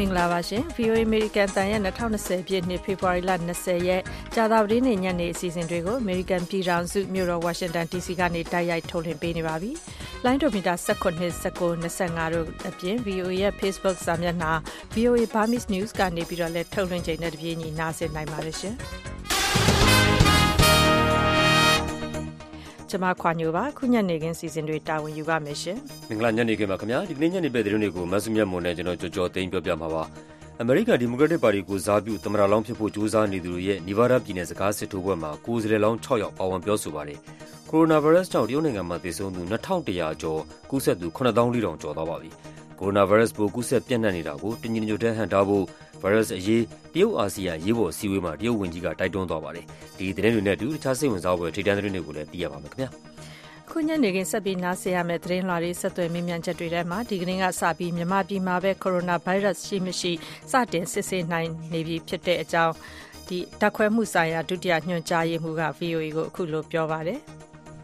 မင်္ဂလာပါရှင် VOA American တန်ရဲ့2020ပြည့်နှစ်ဖေဖော်ဝါရီလ20ရက်ကြာသပတေးနေ့ညနေအစီအစဉ်တွေကို American ပြည်ထောင်စုမြို့တော် Washington DC ကနေတိုက်ရိုက်ထုတ်လွှင့်ပေးနေပါပြီ။လိုင်းဒိုမီတာ19 19 25တို့အပြင် VOA ရဲ့ Facebook စာမျက်နှာ VOA Burmese News ကနေပြီးတော့လည်းထုတ်လွှင့်ချိန်နဲ့တပြေးညီနားဆင်နိုင်ပါတယ်ရှင်။ ကျွန်မခွာညိုပါခုညနေခင်းစီစဉ်တွေတာဝန်ယူပါမယ်ရှင်မင်္ဂလာညနေခင်းပါခင်ဗျာဒီကနေ့ညနေပဲသတင်းတွေကိုမဆုမြတ်မွန်နဲ့ကျွန်တော်ကြော်ကြော်သိမ်းပြောပြမှာပါအမေရိကန်ဒီမိုကရက်တစ်ပါတီကိုဇာပြုသမ္မတလောင်းဖြစ်ဖို့ကြိုးစားနေသူတွေရဲ့နီဗားဒါးပြည်နယ်စကားစစ်ထိုးပွဲမှာကိုယ်စားလှယ်လောင်း6ယောက်ပါဝင်ပြောဆိုပါတယ်ကိုရိုနာဗိုင်းရပ်စ်ကြောင့်တရုတ်နိုင်ငံမှာသေဆုံးသူ2100ကျော်ကူးစက်သူ9400ကျော်သွားပါပြီ ကိုရိုနာဗိုင်းရပ်စ်ပိုးကူးစက်ပြန့်နှံ့နေတာကိုတင်းကျပ်ညွတ်တဲ့ဟန်တာဖို့ဗိုင်းရပ်စ်အရေးတရုတ်အာဆီယံရေးပေါ်အစည်းအဝေးမှာတရုတ်ဝန်ကြီးကတိုက်တွန်းသွားပါတယ်ဒီသတင်းတွေနဲ့အတူတခြားစိတ်ဝင်စားဖွယ်ထိတန်းသတင်းတွေကိုလည်းသိရပါမယ်ခင်ဗျာခုညနေခင်းဆက်ပြီးနားဆင်ရမယ့်သတင်းလွှာတွေဆက်သွယ်မေးမြန်းချက်တွေထဲမှာဒီကနေ့ကစပြီးမြန်မာပြည်မှာပဲကိုရိုနာဗိုင်းရပ်စ်ရှိမရှိစတင်စစ်ဆေးနိုင်နေပြီဖြစ်တဲ့အကြောင်းဒီတက်ခွဲမှုဆိုင်ရာဒုတိယညွှန်ကြားရေးမှူးက VOA ကိုအခုလိုပြောပါတယ်။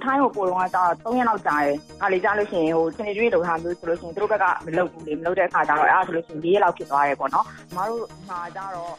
ထိုင်းကိုပို့တော့ကျတော့3ရက်လောက်ကြာတယ်။အားလေကြားလို့ရှိရင်ဟိုစနေကျွေးလောက်ထားမျိုးဆိုလို့ရှိရင်သူတို့ဘက်ကမလုပ်ဘူးလေမလုပ်တဲ့အခါကျတော့အဲ့ဒါဆိုလို့ရှိရင်4ရက်လောက်ဖြစ်သွားတယ်ပေါ့နော်။မတို့မှာကျတော့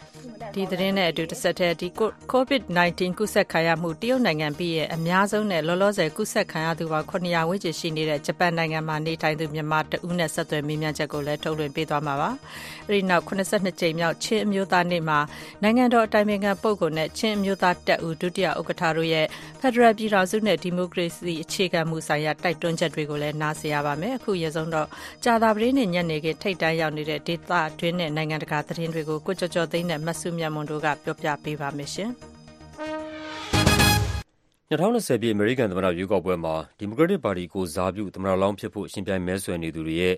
ဒီသတင်းနဲ့အတူတစ်ဆက်တည်းဒီ COVID-19 ကူးစက်ခံရမှုတရုတ်နိုင်ငံပြည်ရဲ့အများဆုံးနဲ့လောလောဆယ်ကူးစက်ခံရသူပေါင်း900ဝန်းကျင်ရှိနေတဲ့ဂျပန်နိုင်ငံမှာနေထိုင်သူမြန်မာတဦးနဲ့ဆက်သွယ်မေးမြန်းချက်ကိုလည်းထုတ်လွှင့်ပေးသွားမှာပါ။အဲဒီနောက်82ကြိမ်မြောက်ချင်းအမျိုးသားနေ့မှာနိုင်ငံတော်အတိုင်ပင်ခံပုဂ္ဂိုလ်နဲ့ချင်းအမျိုးသားတပ်ဦးဒုတိယဥက္ကဋ္ဌတို့ရဲ့ဖက်ဒရယ်ပြည်ထောင်စုနဲ့ဒီမိုကရေစီအခြေခံမှုဆိုင်ရာတိုက်တွန်းချက်တွေကိုလည်းနားဆင်ရပါမယ်။အခုရဆုံးတော့ကြာသာပတေးနေ့ညနေခင်းထိတ်တန်းရောက်နေတဲ့ဒေသတွင်းနဲ့နိုင်ငံတကာသတင်းတွေကိုကိုကြော်ကြော်သိန်းနဲ့မဆုမြတ်မွန်တို့ကပြောပြပေးပါမယ်ရှင်။2020ပြည့်အမေရိကန်သမ္မတရွေးကောက်ပွဲမှာဒီမိုကရက်တစ်ပါတီကိုစားပြုသမ္မတလောင်းဖြစ်ဖို့ရှင်ပြိုင်မဲဆွယ်နေသူတွေရဲ့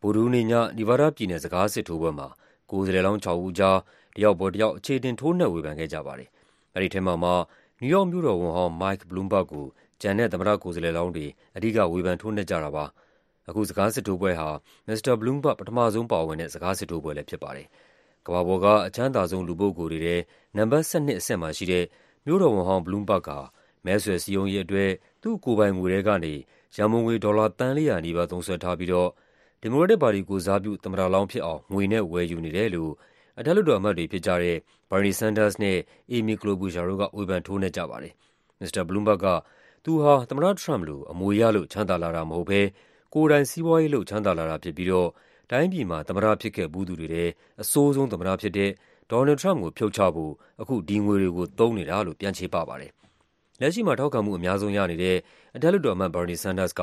ဗိုလ်ဒူးနေညနီဗားဒါးပြည်နယ်စကားစစ်ထိုးပွဲမှာကိုယ်စားလှယ်လောင်း6ဦးကြားတယောက်ပေါ်တယောက်အခြေတင်ထိုးနှက်ဝေဖန်ခဲ့ကြပါတယ်။အဲဒီထဲမှာမှနယူးယောက်မြို့တော်ဝန်ဟောင်း Mike Bloomberg ကို ကျန်တဲ့သမ္မတကိုယ်စားလှယ်လောင်းတွေ အဓိက ဝေဖန်ထိုးနှက်ကြတာပါ။အခု စကားစစ်ထိုးပွဲဟာ မစ္စတာ Bloomberg ပထမဆုံးပါဝင်တဲ့ စကားစစ်ထိုးပွဲလည်း ဖြစ်ပါတယ်။ကမ္ဘာပေါ်က အချမ်းသာဆုံး လူပုဂ္ဂိုလ်တွေထဲ နံပါတ် ၁၂ အဆင့်မှာရှိတဲ့ မြို့တော်ဝန်ဟောင်း Bloomberg ဟာ မဲဆွယ်စည်းရုံးရေးအတွက် သူ့ကိုယ်ပိုင်ငွေထဲကနေ ရန်ပုံငွေ ဒေါ်လာ သန်း ၄၀၀ နီးပါး သုံးစွဲထားပြီးတော့ ဒီမိုကရက်တစ်ပါတီကိုယ်စားပြု သမ္မတလောင်းဖြစ်အောင် ငွေနဲ့ဝယ်ယူနေတယ်လို့ အထက်လွှတ်တော်အမတ်တွေဖြစ်ကြတဲ့ Bernie Sanders နဲ့ Amy Klobuchar တို့က ဝေဖန် ထိုးနှက်ကြပါတယ်။မစ္စတာ Bloomberg က သူဟာ သမ္မတထရမ့်ပ်လို အမွေရလို့ ချမ်းသာလာတာမဟုတ်ဘဲ ကိုယ်တိုင် စီးပွားရေးလုပ် ချမ်းသာလာတာဖြစ်ပြီးတော့ တိုင်းပြည်မှာ သမ္မတဖြစ်ခဲ့ဖူးသူတွေထဲ အဆိုးဆုံးသမ္မတဖြစ်တဲ့ ဒေါ်နယ်လ်ဒ် ထရမ့်ပ်ကို ဖြုတ်ချဖို့ အခု ဒီငွေတွေကို သုံးနေတာလို့ ပြန်ချေပပါတယ်။လက်ရှိမှာ ထောက်ခံမှုအများဆုံးရနေတဲ့ အထက်လွှတ်တော်အမတ် Bernie Sanders က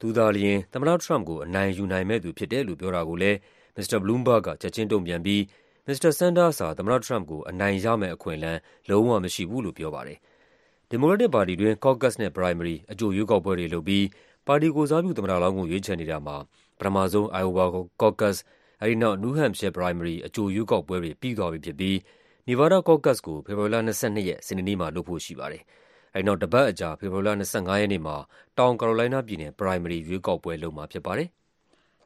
သူသာလျှင် သမ္မတထရမ့်ပ်ကို အနိုင်ယူနိုင်မယ့်သူဖြစ်တယ်လို့ ပြောတာကိုလည်း မစ္စတာ Bloomberg က ချက်ခြင်းတုံ့ပြန်ပြီး မစ္စတာ Sanders ဟာ သမ္မတထရမ့်ပ်ကို အနိုင်ရမယ့်အခွင့်အလမ်း လုံးဝမရှိဘူးလို့ ပြောပါတယ်။ ဒီမိုကရက်တစ်ပါတီတွင်း Caucus နဲ့ Primary အကြိုရွေးကောက်ပွဲတွေလုပ်ပြီး ပါတီကိုယ်စားပြု သမ္မတလောင်းကို ရွေးချယ်နေတာမှာ ပထမဆုံး Iowa Caucus ၊အဲဒီနောက် New Hampshire Primary အကြိုရွေးကောက်ပွဲတွေ ပြီးသွားပြီဖြစ်ပြီး Nevada Caucus ကို ဖေဖော်ဝါရီလ ၂၂ ရက် စနေနေ့မှာ လုပ်ဖို့ရှိပါတယ်။အဲဒီနောက် တပတ်အကြာ ဖေဖော်ဝါရီလ ၂၅ ရက်နေ့မှာ တောင်ကာရိုလိုင်းနားပြည်နယ် Primary ရွေးကောက်ပွဲလုပ်မှာဖြစ်ပါတယ်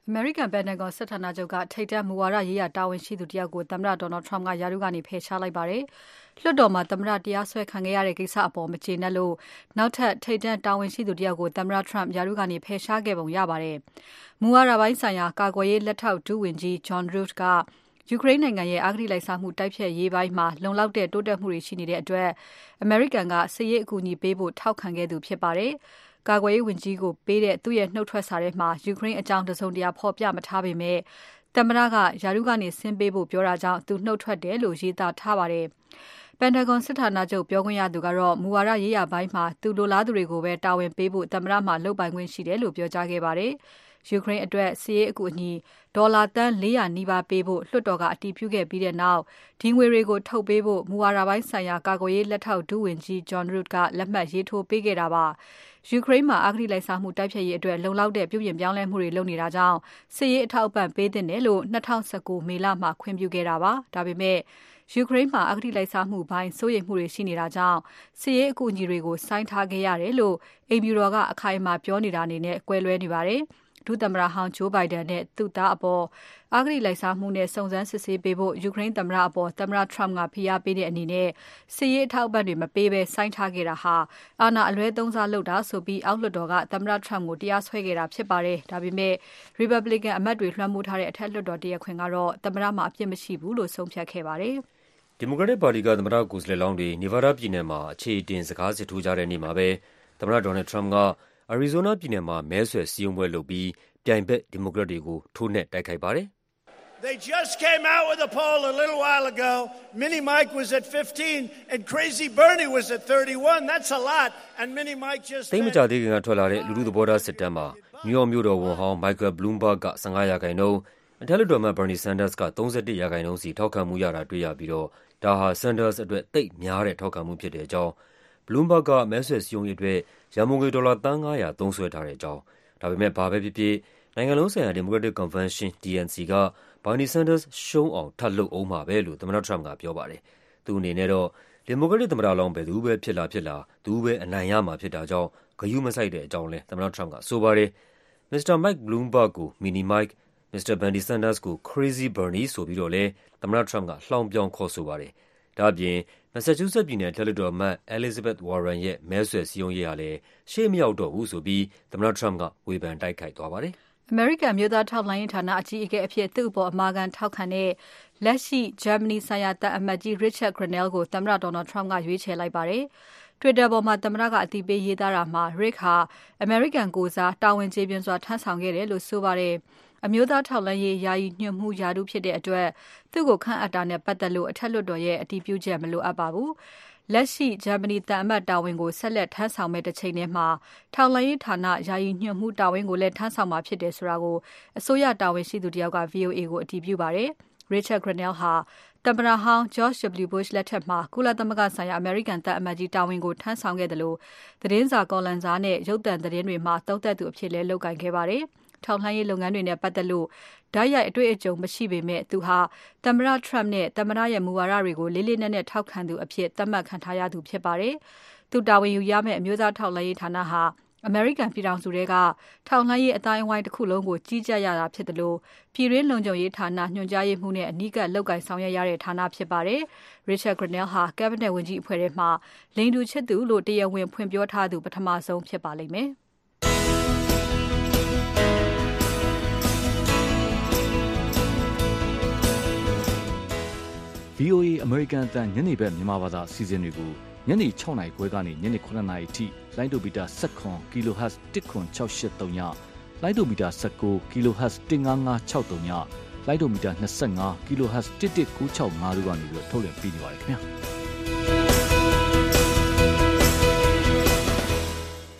အမေရိကန်ပန်တဂွန်စစ်ဌာနချုပ်က ထိပ်တန်း မူဝါဒရေးရာ တာဝန်ရှိသူတယောက်ကို သမ္မတ Donald Trump က ရာထူးကနေ ဖယ်ရှားလိုက်ပါတယ်။ လွှတ်တော်မှာသမ္မတတရားစွဲခံခဲ့ရတဲ့ကိစ္စအပေါ်မကျေနပ်လို့နောက်ထပ်ထိပ်တန်းတာဝန်ရှိသူတယောက်ကိုသမ္မတ Trump ရာထူးကနေဖယ်ရှားခဲ့ပုံရပါတယ်။မူဝါဒပိုင်းဆိုင်ရာကာကွယ်ရေးလက်ထောက်ဒုဝန်ကြီး John Root ကယူကရိန်းနိုင်ငံရဲ့အဂတိလိုက်စားမှုတိုက်ဖျက်ရေးပိုင်းမှာလုံလောက်တဲ့တိုးတက်မှုတွေရှိနေတဲ့အတွက်အမေရိကန်ကစစ်ရေးအကူအညီပေးဖို့ထောက်ခံခဲ့သူဖြစ်ပါတယ်။ကာကွယ်ရေးဝန်ကြီးကိုပေးတဲ့သူ့ရဲ့နှုတ်ထွက်စာထဲမှာယူကရိန်းအကြောင်းတစုံတရာဖော်ပြမထားပေမဲ့သမ္မတကယာရုကနေဆင်းပေးဖို့ပြောတာကြောင့်သူနှုတ်ထွက်တယ်လို့ရေးသားထားပါတယ်။ ပန်တဂွန်စစ်ဌာနချုပ်ပြောခွင့်ရသူကတော့ မူဝါဒရေးရာပိုင်းမှာ သူလိုလားသူတွေကိုပဲ တာဝန်ပေးဖို့ သမ္မတမှလုပ်ပိုင်ခွင့်ရှိတယ်လို့ ပြောကြားခဲ့ပါတယ်။ယူကရိန်းအတွက်စီးရေးအကူအညီ ဒေါ်လာတန်း400နီးပါးပေးဖို့ လွှတ်တော်က အတည်ပြုခဲ့ပြီးတဲ့နောက် ဒီငွေတွေကို ထုတ်ပေးဖို့ မူဝါဒပိုင်းဆိုင်ရာ ကာကွယ်ရေး လက်ထောက် ဒုဝန်ကြီး John Root က လက်မှတ်ရေးထိုးပေးခဲ့တာပါ။ယူကရိန်းမှာ အဂတိလိုက်စားမှု တိုက်ဖျက်ရေးအတွက် လုံလောက်တဲ့ ပြုပြင်ပြောင်းလဲမှုတွေ လုပ်နေတာကြောင့် စစ်ရေးအထောက်အပံ့ ပေးသင့်တယ်လို့2019မေလမှာ ခွင့်ပြုခဲ့တာပါ။ဒါပေမဲ့ ယူကရိန်းမှာအဂတိလိုက်စားမှုပိုင်းစိုးရိမ်မှုတွေရှိနေတာကြောင့်စစ်ရေးအကူအညီတွေကိုဆိုင်းထားခဲ့ရတယ်လို့အိမ်ဖြူတော်ကအခိုင်အမာပြောနေတာအနေနဲ့ကွဲလွဲနေပါတယ်။ဒုသမ္မတဟောင်း Joe Biden နဲ့သူ့သားအပေါ်အဂတိလိုက်စားမှုနဲ့စုံစမ်းစစ်ဆေးပေးဖို့ယူကရိန်းသမ္မတအပေါ်သမ္မတ Trump ကဖိအားပေးတဲ့အနေနဲ့စစ်ရေးအထောက်အပံ့တွေမပေးဘဲဆိုင်းထားခဲ့တာဟာအာဏာအလွဲသုံးစားလုပ်တာဆိုပြီးအောက်လွှတ်တော်ကသမ္မတ Trump ကိုတရားစွဲခဲ့တာဖြစ်ပါတယ်။ဒါပေမဲ့ Republican အမတ်တွေလွှမ်းမိုးထားတဲ့အထက်လွှတ်တော်တရားခွင်ကတော့သမ္မတမှာအပြစ်မရှိဘူးလို့ဆုံးဖြတ်ခဲ့ပါတယ်။ ဒီမိုကရက်တစ်ပါတီက သမ္မတကိုယ်စားလှယ်လောင်းတွေ Nevada ပြည်နယ်မှာ အခြေအတင် စကားစစ်ထိုးကြတဲ့နေ့မှာပဲ သမ္မတ Donald Trump က Arizona ပြည်နယ်မှာ မဲဆွယ်စည်းရုံးပွဲလုပ်ပြီး ပြိုင်ဘက် ဒီမိုကရက်တွေကို ထိုးနှက် တိုက်ခိုက်ပါတယ်။“သိပ်မကြာသေးခင်ကထွက်လာတဲ့ လူထုသဘောထားစစ်တမ်းမှာ နယူးယောက်မြို့တော်ဝန်ဟောင်း Michael Bloomberg က ၁၅%၊ အထက်လွှတ်တော်အမတ် Bernie Sanders က ၃၁%စီ ထောက်ခံမှုရတာ တွေ့ရပြီးတော့ ဒါဟာ Sanders အတွက် သိပ်များတဲ့ ထောက်ခံမှုဖြစ်တဲ့အကြောင်း၊ Bloomberg က မဲဆွယ်စည်းရုံးရေးအတွက် ရန်ပုံငွေ ဒေါ်လာ သန်း ၅၀၀ သုံးစွဲထားတဲ့အကြောင်း၊ဒါပေမဲ့ ဘာပဲဖြစ်ဖြစ် နိုင်ငံလုံးဆိုင်ရာ ဒီမိုကရက်တစ်ကွန်ဗင်းရှင်း DNC က Bernie Sanders ရှုံးအောင် ထပ်လုပ်ဦးမှာပဲလို့ သမ္မတ Trump ကပြောပါတယ်။သူ့အနေနဲ့တော့ ဒီမိုကရက်တစ်သမ္မတလောင်း ဘယ်သူပဲဖြစ်လာဖြစ်လာ သူပဲအနိုင်ရမှာဖြစ်တာကြောင့် ဂရုမစိုက်တဲ့အကြောင်းလည်း သမ္မတ Trump ကဆိုပါတယ်။မစ္စတာ Mike Bloomberg ကို Mini Mike ၊ မစ္စတာ Bernie Sanders ကို Crazy Bernie ဆိုပြီးတော့လည်း သမ္မတ Trump ကလှောင်ပြောင် ခေါ်ဆိုပါတယ်။ဒါ့အပြင် မက်ဆာချူးဆက်ပြည်နယ် အထက်လွှတ်တော်အမတ် Elizabeth Warren ရဲ့ မဲဆွယ်စည်းရုံးရေးဟာလည်း ရှေ့မရောက်တော့ဘူးဆိုပြီး သမ္မတ Trump ကဝေဖန် တိုက်ခိုက်သွားပါတယ်။အမေရိကန် အမျိုးသားထောက်လှမ်းရေးဌာန အကြီးအကဲအဖြစ် သူ့အပေါ် အမာခံထောက်ခံတဲ့ လက်ရှိ ဂျာမနီဆိုင်ရာ သံအမတ်ကြီး Richard Grenell ကို သမ္မတ Donald Trump က ရွေးချယ်လိုက်ပါတယ်။ Twitter ပေါ်မှာ သမ္မတက အသိပေးရေးသားတာမှာ Rick ဟာ အမေရိကန်ကိုယ်စား တာဝန်ကျေပွန်စွာ ထမ်းဆောင်ခဲ့တယ်လို့ ဆိုပါတယ်။ အမျိုးသားထောက်လှမ်းရေးယာယီညွှန်မှူးရာထူးဖြစ်တဲ့အတွက်သူ့ကိုခန့်အပ်တာနဲ့ပတ်သက်လို့အထက်လွှတ်တော်ရဲ့အတည်ပြုချက်မလိုအပ်ပါဘူး။လက်ရှိဂျာမနီသံအမတ်တာဝန်ကိုဆက်လက်ထမ်းဆောင်မယ့်တချိန်ထဲမှာထောက်လှမ်းရေးဌာနယာယီညွှန်မှူးတာဝန်ကိုလည်းထမ်းဆောင်မှာဖြစ်တယ်ဆိုတာကိုအစိုးရတာဝန်ရှိသူတယောက်က VOA ကိုအတည်ပြုပါတယ်။ Richard Grenell ဟာသမ္မတဟောင်း George W. Bush လက်ထက်မှာကုလသမဂ္ဂဆိုင်ရာအမေရိကန်သံအမတ်ကြီးတာဝန်ကိုထမ်းဆောင်ခဲ့သလိုသတင်းစာကော်လမ်စာနဲ့ရုပ်သံသတင်းတွေမှာသုံးသပ်သူအဖြစ်လည်းလုပ်ကိုင်ခဲ့ပါတယ်။ ထောက်လှမ်းရေးလုပ်ငန်းတွေနဲ့ပတ်သက်လို့တိုက်ရိုက်အတွေ့အကြုံမရှိပေမဲ့သူဟာသမ္မတ Trump နဲ့သမ္မတရဲ့မူဝါဒတွေကိုလေးလေးနက်နက်ထောက်ခံသူအဖြစ်သတ်မှတ်ခံထားရသူဖြစ်ပါတယ်။သူတာဝန်ယူရမယ့်အမျိုးသားထောက်လှမ်းရေးဌာနဟာအမေရိကန်ပြည်ထောင်စုထဲကထောက်လှမ်းရေးအသိုင်းအဝိုင်းတခုလုံးကိုကြီးကြပ်ရတာဖြစ်သလိုပြည်တွင်းလုံခြုံရေးဌာနညွှန်ကြားရေးမှူးနဲ့အနီးကပ်လုပ်ကိုင်ဆောင်ရွက်ရတဲ့ဌာနဖြစ်ပါတယ်။ Richard Grenell ဟာ Cabinet ဝန်ကြီးအဖွဲ့ထဲမှာလိင်တူချစ်သူလို့တရားဝင်ဖွင့်ပြောထားသူပထမဆုံးဖြစ်ပါလိမ့်မယ်။ VOA အမေရိကန်အသံညနေဘက်မြန်မာဘာသာအစီအစဉ်တွေကိုညနေ6နာရီခွဲကနေညနေ9နာရီအထိလိုင်းဒိုမီတာ17 kHz 10683ညလိုင်းဒိုမီတာ19 kHz 15563ညလိုင်းဒိုမီတာ25 kHz 11965တို့ကနေပြီးထုတ်လွှင့်ပေးနေပါတယ်ခင်ဗျာ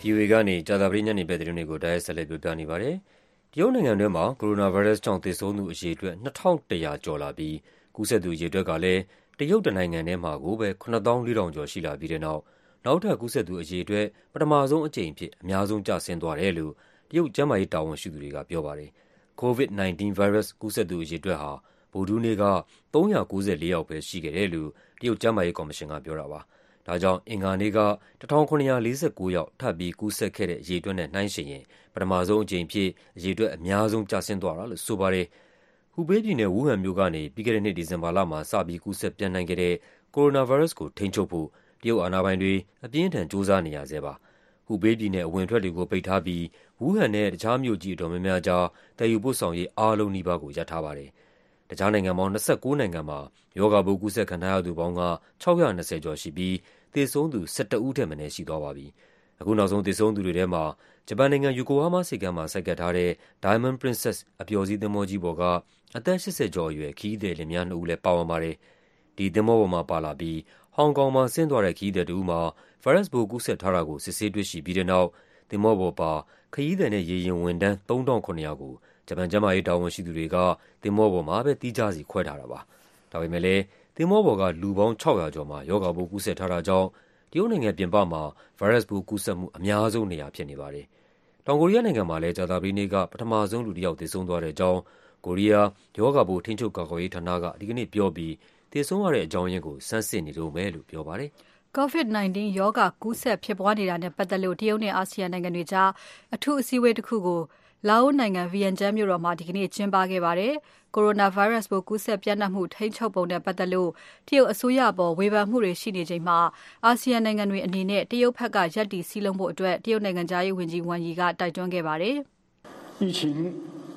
VOA ကနေကြာသပတေးညနေဘက်သတင်းတွေကိုတိုက်ရိုက်ဆက်လက်ပြောပြနေပါတယ်။တရုတ်နိုင်ငံတွင်းမှာ Coronavirus ကြောင့်သေဆုံးသူအရေအတွက်၂,၁၀၀ကျော်လာပြီး ကူးစက်သူအရေအတွက်ကလည်း တရုတ်တနိုင်ငံထဲမှာကိုပဲ ၇၄,၀၀၀ ကျော် ရှိလာပြီးတဲ့နောက် နောက်ထပ် ကူးစက်သူအရေအတွက် ပထမဆုံးအကြိမ်အဖြစ် အများဆုံး ကျဆင်းသွားတယ်လို့ တရုတ် ကျန်းမာရေးတာဝန်ရှိသူတွေက ပြောပါတယ်။ COVID-19 ဗိုင်းရပ်စ် ကူးစက်သူအရေအတွက်ဟာ ဗုဒ္ဓဟူးနေ့က ၃၉၄ ယောက်ပဲ ရှိခဲ့တယ်လို့ တရုတ်ကျန်းမာရေးကော်မရှင်က ပြောတာပါ။ဒါကြောင့် အင်္ဂါနေ့က ၁,၇၄၉ ယောက် ထပ်ပြီး ကူးစက်ခဲ့တဲ့ အရေအတွက်နဲ့ နှိုင်းယှဉ်ရင် ပထမဆုံးအကြိမ်အဖြစ် အရေအတွက် အများဆုံး ကျဆင်းသွားတာလို့ ဆိုပါတယ်။ ဟူဘေးပြည်နယ်၊ဝူးဟန်မြို့ကနေ ပြီးခဲ့တဲ့နှစ် ဒီဇင်ဘာလမှာ စပြီး ကူးစက်ပျံ့နှံ့ခဲ့တဲ့ Coronavirus ကို ထိန်းချုပ်ဖို့ တရုတ်အာဏာပိုင်တွေ အပြင်းအထန် ကြိုးစားနေရဆဲပါ။ဟူဘေးပြည်နယ် အဝင်အထွက်တွေကို ပိတ်ထားပြီး ဝူးဟန်နဲ့ တခြားမြို့ကြီးအတော်များများကြား သယ်ယူပို့ဆောင်ရေး အားလုံးနီးပါးကို ရပ်ထားပါတယ်။တခြားနိုင်ငံပေါင်း ၂၉ နိုင်ငံမှာ ရောဂါပိုး ကူးစက်ခံထားရသူပေါင်းက ၆၂၀ ကျော်ရှိပြီး သေဆုံးသူ ၁၁ ဦးထက်မနည်း ရှိသွားပါပြီ။အခုနောက်ဆုံး သေဆုံးသူတွေထဲမှာ ဂျပန်နိုင်ငံ၊ Yokohama ဆိပ်ကမ်းမှာ ဆိုက်ကပ်ထားတဲ့ Diamond Princess အပျော်စီးသင်္ဘောကြီးပေါ်က အသက် ၈၀ ကျော်အရွယ် ခရီးသည်လင်မယားနှစ်ဦးလည်း ပါဝင်ပါတယ်။ဒီသင်္ဘောပေါ်မှာပါလာပြီး ဟောင်ကောင်မှာ ဆင်းသွားတဲ့ ခရီးသည်တဦးမှာ ဗိုင်းရပ်စ်ပိုး ကူးစက်ထားတာကို စစ်ဆေးတွေ့ရှိပြီးတဲ့နောက် သင်္ဘောပေါ်ပါ ခရီးသည်နဲ့ ရေယာဉ်ဝန်ထမ်း ၃,၇၀၀ ကို ဂျပန်ကျန်းမာရေးတာဝန်ရှိသူတွေက သင်္ဘောပေါ်မှာပဲ သီးခြားစီခွဲထားတာပါ။ဒါပေမဲ့လည်း သင်္ဘောပေါ်က လူပေါင်း ၆၀၀ ကျော်မှာ ရောဂါပိုး ကူးစက်ထားတာကြောင့် တရုတ်နိုင်ငံပြင်ပမှာ ဗိုင်းရပ်စ်ပိုးကူးစက်မှု အများဆုံးနေရာ ဖြစ်နေပါတယ်။တောင်ကိုရီးယားနိုင်ငံမှာလည်း ကြာသပတေးနေ့က ပထမဆုံးလူတယောက် သေဆုံးသွားတဲ့အကြောင်း ကိုရီးယား ရောဂါပိုး ထိန်းချုပ်ကာကွယ်ရေးဌာနက ဒီကနေ့ပြောပြီး သေဆုံးရတဲ့အကြောင်းရင်းကို ဆန်းစစ်နေတုန်းပဲလို့ ပြောပါတယ်။ COVID-19 ရောဂါ ကူးစက်ဖြစ်ပွားနေတာနဲ့ပတ်သက်လို့ တရုတ်နဲ့ အာဆီယံနိုင်ငံတွေကြား အထူးအစည်းအဝေးတစ်ခုကို လာအိုနိုင်ငံ Vientiane မြို့တော်မှာဒီကနေ့ကျင်းပခဲ့ပါတယ်။ Coronavirus ပိုးကူးစက်ပျံ့နှံ့မှုထိန်းချုပ်ပုံနဲ့ပတ်သက်လို့တရုတ်အစိုးရအပေါ်ဝေဖန်မှုတွေရှိနေချိန်မှာအာဆီယံနိုင်ငံတွေအနေနဲ့တရုတ်ဘက်ကရပ်တည်စည်းလုံးဖို့အတွက်တရုတ်နိုင်ငံခြားရေးဝန်ကြီး Wang Yi ကတိုက်တွန်းခဲ့ပါတယ်။疫情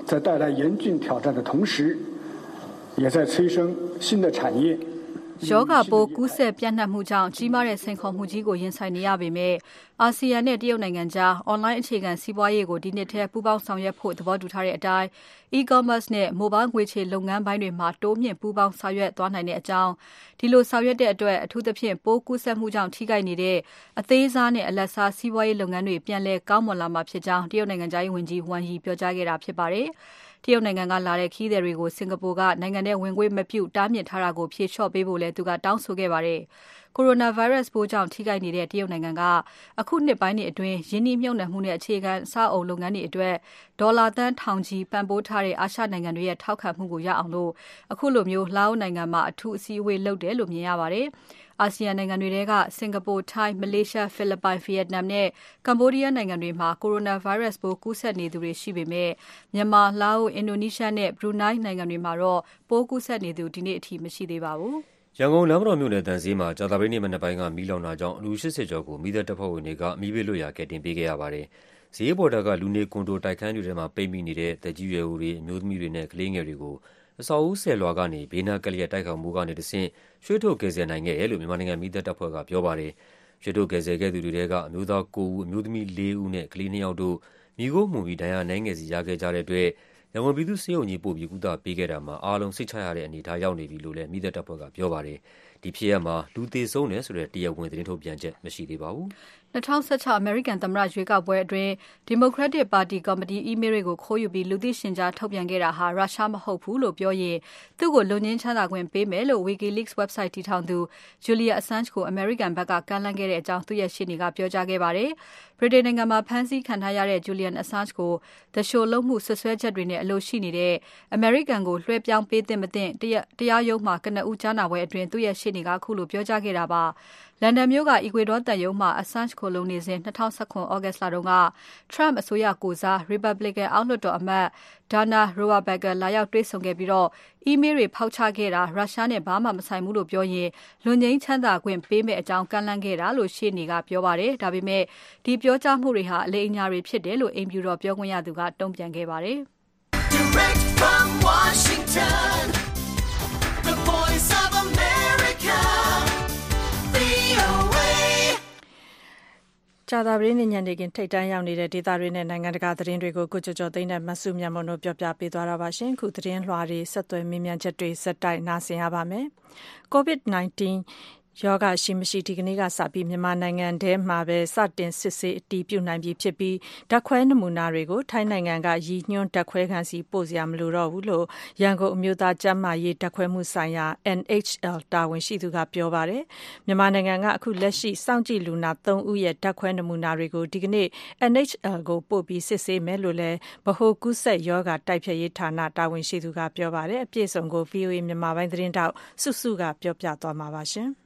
在带来严峻挑战的同时，也在催生新的产业。 ယောဂပိုးကူးစက်ပြန့်နှံ့မှုကြောင့်ကြီးမားတဲ့စိန်ခေါ်မှုကြီးကိုရင်ဆိုင်နေရပေမဲ့အာဆီယံနဲ့တရုတ်နိုင်ငံကြားအွန်လိုင်းအခြေခံစီးပွားရေးကိုဒီနှစ်ထဲပူးပေါင်းဆောင်ရွက်ဖို့သဘောတူထားတဲ့အတိုင်း e-commerce နဲ့ mobile ငွေချေလုပ်ငန်းပိုင်းတွေမှာတိုးမြှင့်ပူးပေါင်းဆောင်ရွက်သွားနိုင်တဲ့အကြောင်းဒီလိုဆောင်ရွက်တဲ့အတွက်အထူးသဖြင့်ပိုးကူးစက်မှုကြောင့်ထိခိုက်နေတဲ့အသေးစားနဲ့အလတ်စားစီးပွားရေးလုပ်ငန်းတွေပြန်လည်ကောင်းမွန်လာမှာဖြစ်ကြောင်းတရုတ်နိုင်ငံသားရေးဝန်ကြီး Wang Yi ပြောကြားခဲ့တာဖြစ်ပါတယ်။ တရုတ်နိုင်ငံကလာတဲ့ခရီးသည်တွေကိုစင်ကာပူကနိုင်ငံထဲဝင်ခွင့်မပြုတားမြစ်ထားတာကိုဖြေလျှော့ပေးဖို့လည်းသူကတောင်းဆိုခဲ့ပါတယ်။ Coronavirus ပိုးကြောင့်ထိခိုက်နေတဲ့တရုတ်နိုင်ငံက အခုနှစ်ပိုင်းတွေအတွင်းယင်းနှိမ့်မြုပ်နှံမှုနဲ့ အခြေခံအဆောက်အအုံလုပ်ငန်းတွေအတွက် ဒေါ်လာသန်းထောင်ချီပံ့ပိုးထားတဲ့ အာရှနိုင်ငံတွေရဲ့ထောက်ခံမှုကိုရအောင်လို့အခုလိုမျိုးလာအိုနိုင်ငံမှာ အထူးအစည်းအဝေးလုပ်တယ်လို့ မြင်ရပါတယ်။ အာဆီယံနိုင်ငံတွေထဲက စင်ကာပူ၊ထိုင်း၊မလေးရှား၊ဖိလစ်ပိုင်၊ဗီယက်နမ်နဲ့ကမ္ဘောဒီးယားနိုင်ငံတွေမှာ Coronavirus ပိုးကူးစက်နေသူတွေရှိပေမဲ့ မြန်မာ၊လာအို၊အင်ဒိုနီးရှားနဲ့ဘရူနိုင်းနိုင်ငံတွေမှာတော့ ပိုးကူးစက်နေသူ ဒီနေ့အထိ မရှိသေးပါဘူး။ရန်ကုန် လမ်းမတော်မြို့နယ် သံဈေးမှာ ကြာသပတေးနေ့မနက်ပိုင်းက မီးလောင်တာကြောင့် လူ ၈၀ ကျော်ကို မီးသတ်တပ်ဖွဲ့ဝင်တွေက မီးဘေးလွတ်ရာ ကယ်တင်ပေးခဲ့ရပါတယ်။ဈေးပေါ်ထပ်ကလူနေကွန်ဒိုတိုက်ခန်းတွေထဲမှာ ပိတ်မိနေတဲ့ သက်ကြီးရွယ်အိုတွေ၊အမျိုးသမီးတွေနဲ့ ကလေးငယ်တွေကို အဆောက်အဦးဆယ်လွှာကနေ ဘေးနားကပ်လျက် တိုက်ခိုက်မှုကနေတဆင့် ရွှေ့ထုတ်ကယ်ဆယ်နိုင်ခဲ့တယ်လို့ မြန်မာနိုင်ငံ မီးသတ်တပ်ဖွဲ့က ပြောပါတယ်။ရွှေ့ထုတ်ကယ်ဆယ်ခဲ့သူတွေထဲက အမျိုးသား9ဦး၊အမျိုးသမီး4ဦးနဲ့ ကလေး2ယောက်တို့ မီးခိုးမွှန်ပြီး ဒဏ်ရာအနည်းငယ်စီ ရခဲ့ကြတဲ့အတွက် ရန်ကုန်ပြည်သူ့ဆေးရုံကြီး ပို့ပြီး ကုသပေးခဲ့တာမှာ အားလုံး စိတ်ချရတဲ့အနေအထား ရောက်နေပြီလို့လည်း မီးသတ်တပ်ဖွဲ့က ပြောပါတယ်။ဒီဖြစ်ရပ်မှာ လူသေဆုံးတယ်ဆိုတဲ့ တရားဝင် သတင်းထုတ်ပြန်ချက် မရှိသေးပါဘူး။ 2016အမေရိကန်သမ္မတရွေးကောက်ပွဲအတွင်း Democratic Party ကော်မတီ email တွေကိုခိုးယူပြီး လူသိရှင်ကြားထုတ်ပြန်ခဲ့တာဟာ ရုရှားမဟုတ်ဘူးလို့ပြောရင် သူ့ကို လွတ်ငင်းချမ်းသာခွင့်ပေးမယ်လို့ WikiLeaks website တည်ထောင်သူ Julia Assange ကို အမေရိကန်ဘက်က ကမ်းလှမ်းခဲ့တဲ့အကြောင်း သူ့ရဲ့ရှေ့နေက ပြောကြားခဲ့ပါတယ်။ဗြိတိန်နိုင်ငံမှာဖမ်းဆီးခံထားရတဲ့ Julian Assange ကို သူလျှိုလုပ်မှုစွပ်စွဲချက်တွေနဲ့အလိုရှိနေတဲ့ အမေရိကန်ကို လွှဲပြောင်းပေးသင့်မသင့် တရားရုံးမှာ ကနဦးကြားနာပွဲအတွင်း သူ့ရဲ့ရှေ့နေက ခုလိုပြောကြားခဲ့တာပါ။လန်ဒန်မြို့က Ecuador သံရုံးမှာ Assange ခိုလှုံနေစဉ်2019 August လတုန်းက Trump အစိုးရကိုယ်စား Republican အောက်လွှတ်တော်အမတ် Dana Rohrabacher လာရောက်တွေ့ဆုံခဲ့ပြီး email တွေဖောက်ချခဲ့တာ ရုရှားနဲ့ ဘာမှမဆိုင်ဘူးလို့ပြောရင် လွတ်ငြိမ်းချမ်းသာခွင့်ပေးမယ့်အကြောင်း ကမ်းလှမ်းခဲ့တာလို့ ရှေ့နေကပြောပါတယ်။ဒါပေမဲ့ ဒီပြောကြားမှုတွေဟာ အလိမ်အညာတွေဖြစ်တယ်လို့ အိမ်ဖြူတော်ပြောခွင့်ရသူက တုံ့ပြန်ခဲ့ပါတယ်။ ကြာသပတေးနေ့ညနေခင်း ထိပ်တန်းရောက်နေတဲ့ ဒေသတွေနဲ့ နိုင်ငံတကာ သတင်းတွေကို ကိုကျော်ကျော်သိန်းနဲ့ မစုမြတ်မွန်တို့ ပြောပြပေးသွားတာပါရှင်။ခု သတင်းလွှာတွေ ဆက်သွယ်မေးမြန်းချက်တွေစက်တိုက် နားဆင်ရပါမယ်။ COVID-19 ရောဂါရှိမရှိ ဒီကနေ့ကစပြီး မြန်မာနိုင်ငံထဲမှာပဲ စတင်စစ်ဆေး အတည်ပြုနိုင်ပြီဖြစ်ပြီး ဓာတ်ခွဲနမူနာတွေကို ထိုင်းနိုင်ငံက ရည်ညွှန်းဓာတ်ခွဲခန်းဆီ ပို့စရာမလိုတော့ဘူးလို့ ရန်ကုန် အမျိုးသားကျန်းမာရေး ဓာတ်ခွဲမှုဆိုင်ရာ NHL တာဝန်ရှိသူက ပြောပါတယ်။မြန်မာနိုင်ငံက အခုလက်ရှိ စောင့်ကြည့်လူနာ3ဦးရဲ့ ဓာတ်ခွဲနမူနာတွေကို ဒီကနေ့ NHL ကို ပို့ပြီး စစ်ဆေးမယ်လို့လည်း ဗဟိုကူးစက်ရောဂါ တိုက်ဖျက်ရေးဌာန တာဝန်ရှိသူက ပြောပါတယ်။အပြည့်အစုံကို VOA မြန်မာပိုင်းသတင်းတောက် စုစုက ပြောပြသွားမှာပါရှင်။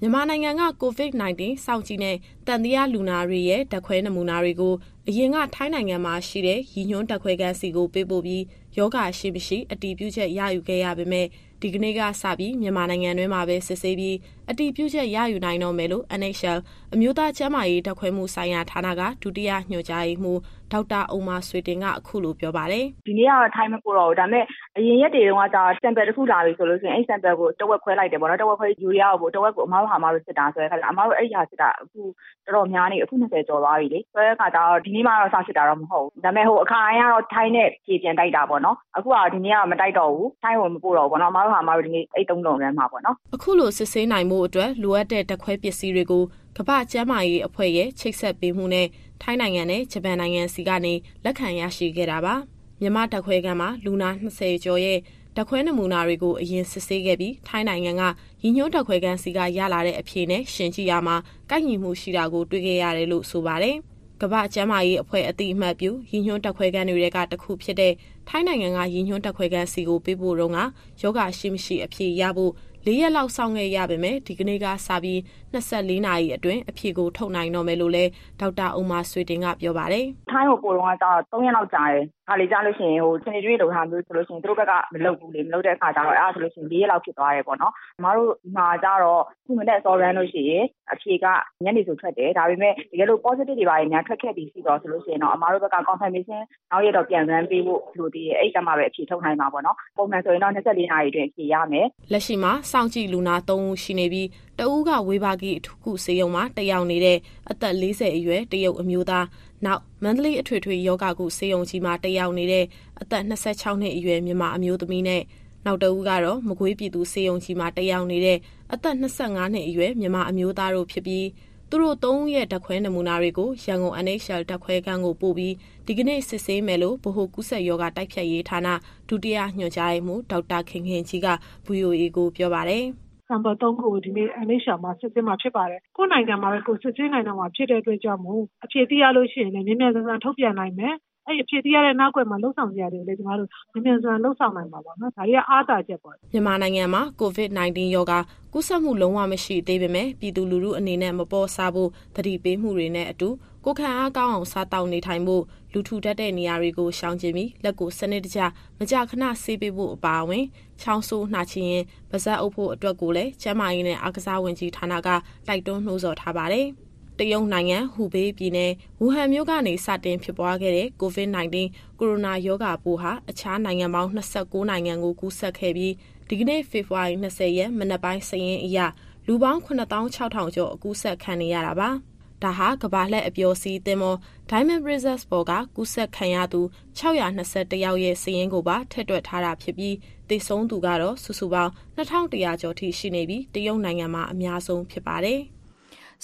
မြန်မာနိုင်ငံက COVID-19 စောင့်ကြည့်နဲ့ သံသယလူနာတွေရဲ့ ဓာတ်ခွဲနမူနာတွေကို အရင်က ထိုင်းနိုင်ငံမှာရှိတဲ့ ရည်ညွှန်းဓာတ်ခွဲခန်းစီကို ပေးပို့ပြီးယောဂရှိ မရှိ အတည်ပြုချက် ရယူခဲ့ရပေမဲ့ ဒီကနေ့ကစပြီး မြန်မာနိုင်ငံတွင်းမှာပဲ စစ်ဆေးပြီး အတည်ပြုချက် ရယူနိုင်တော့မယ်လို့ NHL အမျိုးသားကျန်းမာရေးဓာတ်ခွဲမှုဆိုင်ရာဌာနက ဒုတိယညွှန်ကြားရေးမှူး ဒေါက်တာအုံမာဆွေတင်က အခုလိုပြောပါတယ်။ဒီနေ့ကတော့ ထိုင်းမပို့တော့ဘူး ဒါပေမဲ့ အရင်ရက်တွေတုန်းကကြာ sample တစ်ခုလာပြီဆိုလို့ရှိရင် အဲ့ sample ကို တဝက်ခွဲလိုက်တယ်ပေါ့နော် တဝက်ခွဲယူရီးယားကိုတဝက်ကို အမားတို့ဟာ အမားတို့စစ်တာဆိုတဲ့ခါကျအမားတို့အဲ့ဒီဟာစစ်တာ အခုတော်တော်များနေအခု20ကျော်သွားပြီလေ ဆိုတဲ့ခါကျတော့ ဒီနေ့မှတော့ စစစ်တာတော့မဟုတ်ဘူး ဒါပေမဲ့ဟိုအခါတိုင်းကတော့ ထိုင်းနဲ့ပြေပြန်တိုက်တာပေါ့နော် အခုကဒီနေ့ကမတိုက်တော့ဘူး ထိုင်းကို မပို့တော့ဘူးပေါ့နော် အမားတို့ဟာ အမားတို့ ဒီနေ့ အဲ့သုံးလုံးရမ်းမှာပေါ့နော် အခုလိုစစ်ဆေးနိုင်မှုအတွက် လိုအပ်တဲ့ ဓာတ်ခွဲပစ္စည်းတွေကို ကမ္ဘာ့ကျန်းမာရေးအဖွဲ့ရဲ့ချိတ်ဆက်ပေးမှုနဲ့ထိုင်းနိုင်ငံနဲ့ဂျပန်နိုင်ငံစီကနေလက်ခံရရှိခဲ့တာပါမြန်မာဓာတ်ခွဲခန်းမှာလူနာ20ကျော်ရဲ့ဓာတ်ခွဲနမူနာတွေကိုအရင်စစ်ဆေးခဲ့ပြီးထိုင်းနိုင်ငံကရည်ညွှန်းဓာတ်ခွဲခန်းစီကရလာတဲ့အဖြေနဲ့ရှင်ကြည့်ရမှာကိုက်ညီမှုရှိတာကိုတွေ့ခဲ့ရတယ်လို့ဆိုပါတယ်ကမ္ဘာ့ကျန်းမာရေးအဖွဲ့အသိအမှတ်ပြုရည်ညွှန်းတက်ခွဲခန်းတွေကတခုဖြစ်တဲ့ထိုင်းနိုင်ငံကရည်ညွှန်းတက်ခွဲခန်းစီကိုပေးပို့တော့ကယောဂရှိမရှိအဖြေရဖို့ ၄ရက်လောက်စောင့်ခဲ့ရပေမဲ့ဒီကနေ့ကစပြီး24နာရီအတွင်း အဖြေကို ထုတ်နိုင်တော့မယ်လို့လည်း ဒေါက်တာဥမာဆွေတင်က ပြောပါတယ်။ထိုင်းကိုပို့တော့က3ရက်လောက်ကြာတယ်။ခါလေကြာလို့ရှိရင်ဟိုစနေကျွေးလိုထားမျိုးဆိုလို့ရှိရင် သူတို့ဘက်ကမလုပ်ဘူးလေ မလုပ်တဲ့အခါကျတော့ အဲ့ဒါဆိုလို့ရှိရင် ၄ရက်လောက်ဖြစ်သွားတယ်ပေါ့နော်။အမတို့ဒီမှာကျတော့ခုမနေ့စောရန်လို့ရှိရင် အဖြေက ညနေဆိုထွက်တယ်။ဒါပေမဲ့တကယ်လို့ positive တွေပါရင်များ ထွက်ခဲ့ပြီးရှိတော့ဆိုလို့ရှိရင်တော့ အမတို့ဘက်က confirmation နောက်ရက်တော့ ပြန်ရန်ပေးဖို့လိုသေးတယ်။အဲ့တမှာပဲ အဖြေထုတ်နိုင်မှာပေါ့နော်။ပုံမှန်ဆိုရင်တော့24နာရီအတွင်း အဖြေရမယ်။လက်ရှိမှာစောင့်ကြည့်လူနာ3ဦးရှိနေပြီးတဦးကဝေဘာဂီအထူးကုဆေးရုံမှာတက်ရောက်နေတဲ့အသက်40အရွယ်တရုတ်အမျိုးသားနောက်မန္တလေးအထွေထွေယောဂကုဆေးရုံကြီးမှာတက်ရောက်နေတဲ့အသက်26နှစ်အရွယ်မြန်မာအမျိုးသမီးနဲ့နောက်တဦးကတော့မကွေးပြည်သူဆေးရုံကြီးမှာတက်ရောက်နေတဲ့အသက်25နှစ်အရွယ်မြန်မာအမျိုးသားတို့ဖြစ်ပြီး သူတို့သုံးရဲ့ဓာတ်ခွဲနမူနာတွေကိုရန်ကုန် NHL ဓာတ်ခွဲခန်းကိုပို့ပြီးဒီကနေ့စစ်ဆေးမယ်လို့ဗဟိုကူးစက်ရောဂါတိုက်ဖျက်ရေးဌာနဒုတိယညွှန်ကြားရေးမှူးဒေါက်တာခင်ခင်ကြီးက VOA ကိုပြောပါတယ်။ sample ၃ခုကိုဒီနေ့ NHL မှာစစ်ဆေးမှာဖြစ်ပါတယ်။ကိုယ့်နိုင်ငံမှာပဲကိုယ်စစ်ဆေးနိုင်တော့မှာဖြစ်တဲ့အတွက်ကြောင့်မို့အဖြေသိရလို့ရှိရင်လည်းမြန်မြန်ဆန်ဆန်ထုတ်ပြန်နိုင်မယ်။ အဲဒီအဖြေသိရတဲ့နောက်ကွယ်မှာလုပ်ဆောင်စရာတွေကိုလည်းကျမတို့မြန်မြန်ဆန်ဆန်လုပ်ဆောင်နိုင်မှာပေါ့နော်။ဒါတွေကအားသာချက်ပေါ့။”မြန်မာနိုင်ငံမှာ COVID-19 ရောဂါကူးစက်မှုလုံးဝမရှိသေးပေမဲ့ပြည်သူလူထုအနေနဲ့မပေါ့ဆဖို့သတိပေးမှုတွေနဲ့အတူကိုယ်ခံအားကောင်းအောင်စားသောက်နေထိုင်ဖို့လူထူထပ်တဲ့နေရာတွေကိုရှောင်ကြဉ်ပြီးလက်ကိုစနစ်တကျမကြာခဏဆေးပေးဖို့အပါအဝင်ချောင်းဆိုးနှာချေရင်ပါးစပ်အုပ်ဖို့အတွက်ကိုလည်းကျန်းမာရေးနဲ့အားကစားဝန်ကြီးဌာနကတိုက်တွန်းနှိုးဆော်ထားပါတယ်။ တရုတ်နိုင်ငံဟူဘေးပြည်နယ်ဝူဟန်မြို့ကနေစတင်ဖြစ်ပွားခဲ့တဲ့ COVID-19 ကိုရိုနာရောဂါပိုးဟာအခြားနိုင်ငံပေါင်း29နိုင်ငံကိုကူးစက်ခဲ့ပြီးဒီကနေ့ဖေဖော်ဝါရီ20ရက်မနက်ပိုင်းစာရင်းအရလူပေါင်း9600ကျော်အကူးစက်ခံနေရတာပါ။ဒါဟာကဘာလှည့်အပျော်စီးသင်္ဘော Diamond Princess ပေါ်ကကူးစက်ခံရသူ621ယောက်ရဲ့စာရင်းကိုပါထည့်တွက်ထားတာဖြစ်ပြီးသေဆုံးသူကတော့စုစုပေါင်း2100ကျော်ထိရှိနေပြီးတရုတ်နိုင်ငံမှာအများဆုံးဖြစ်ပါတယ်။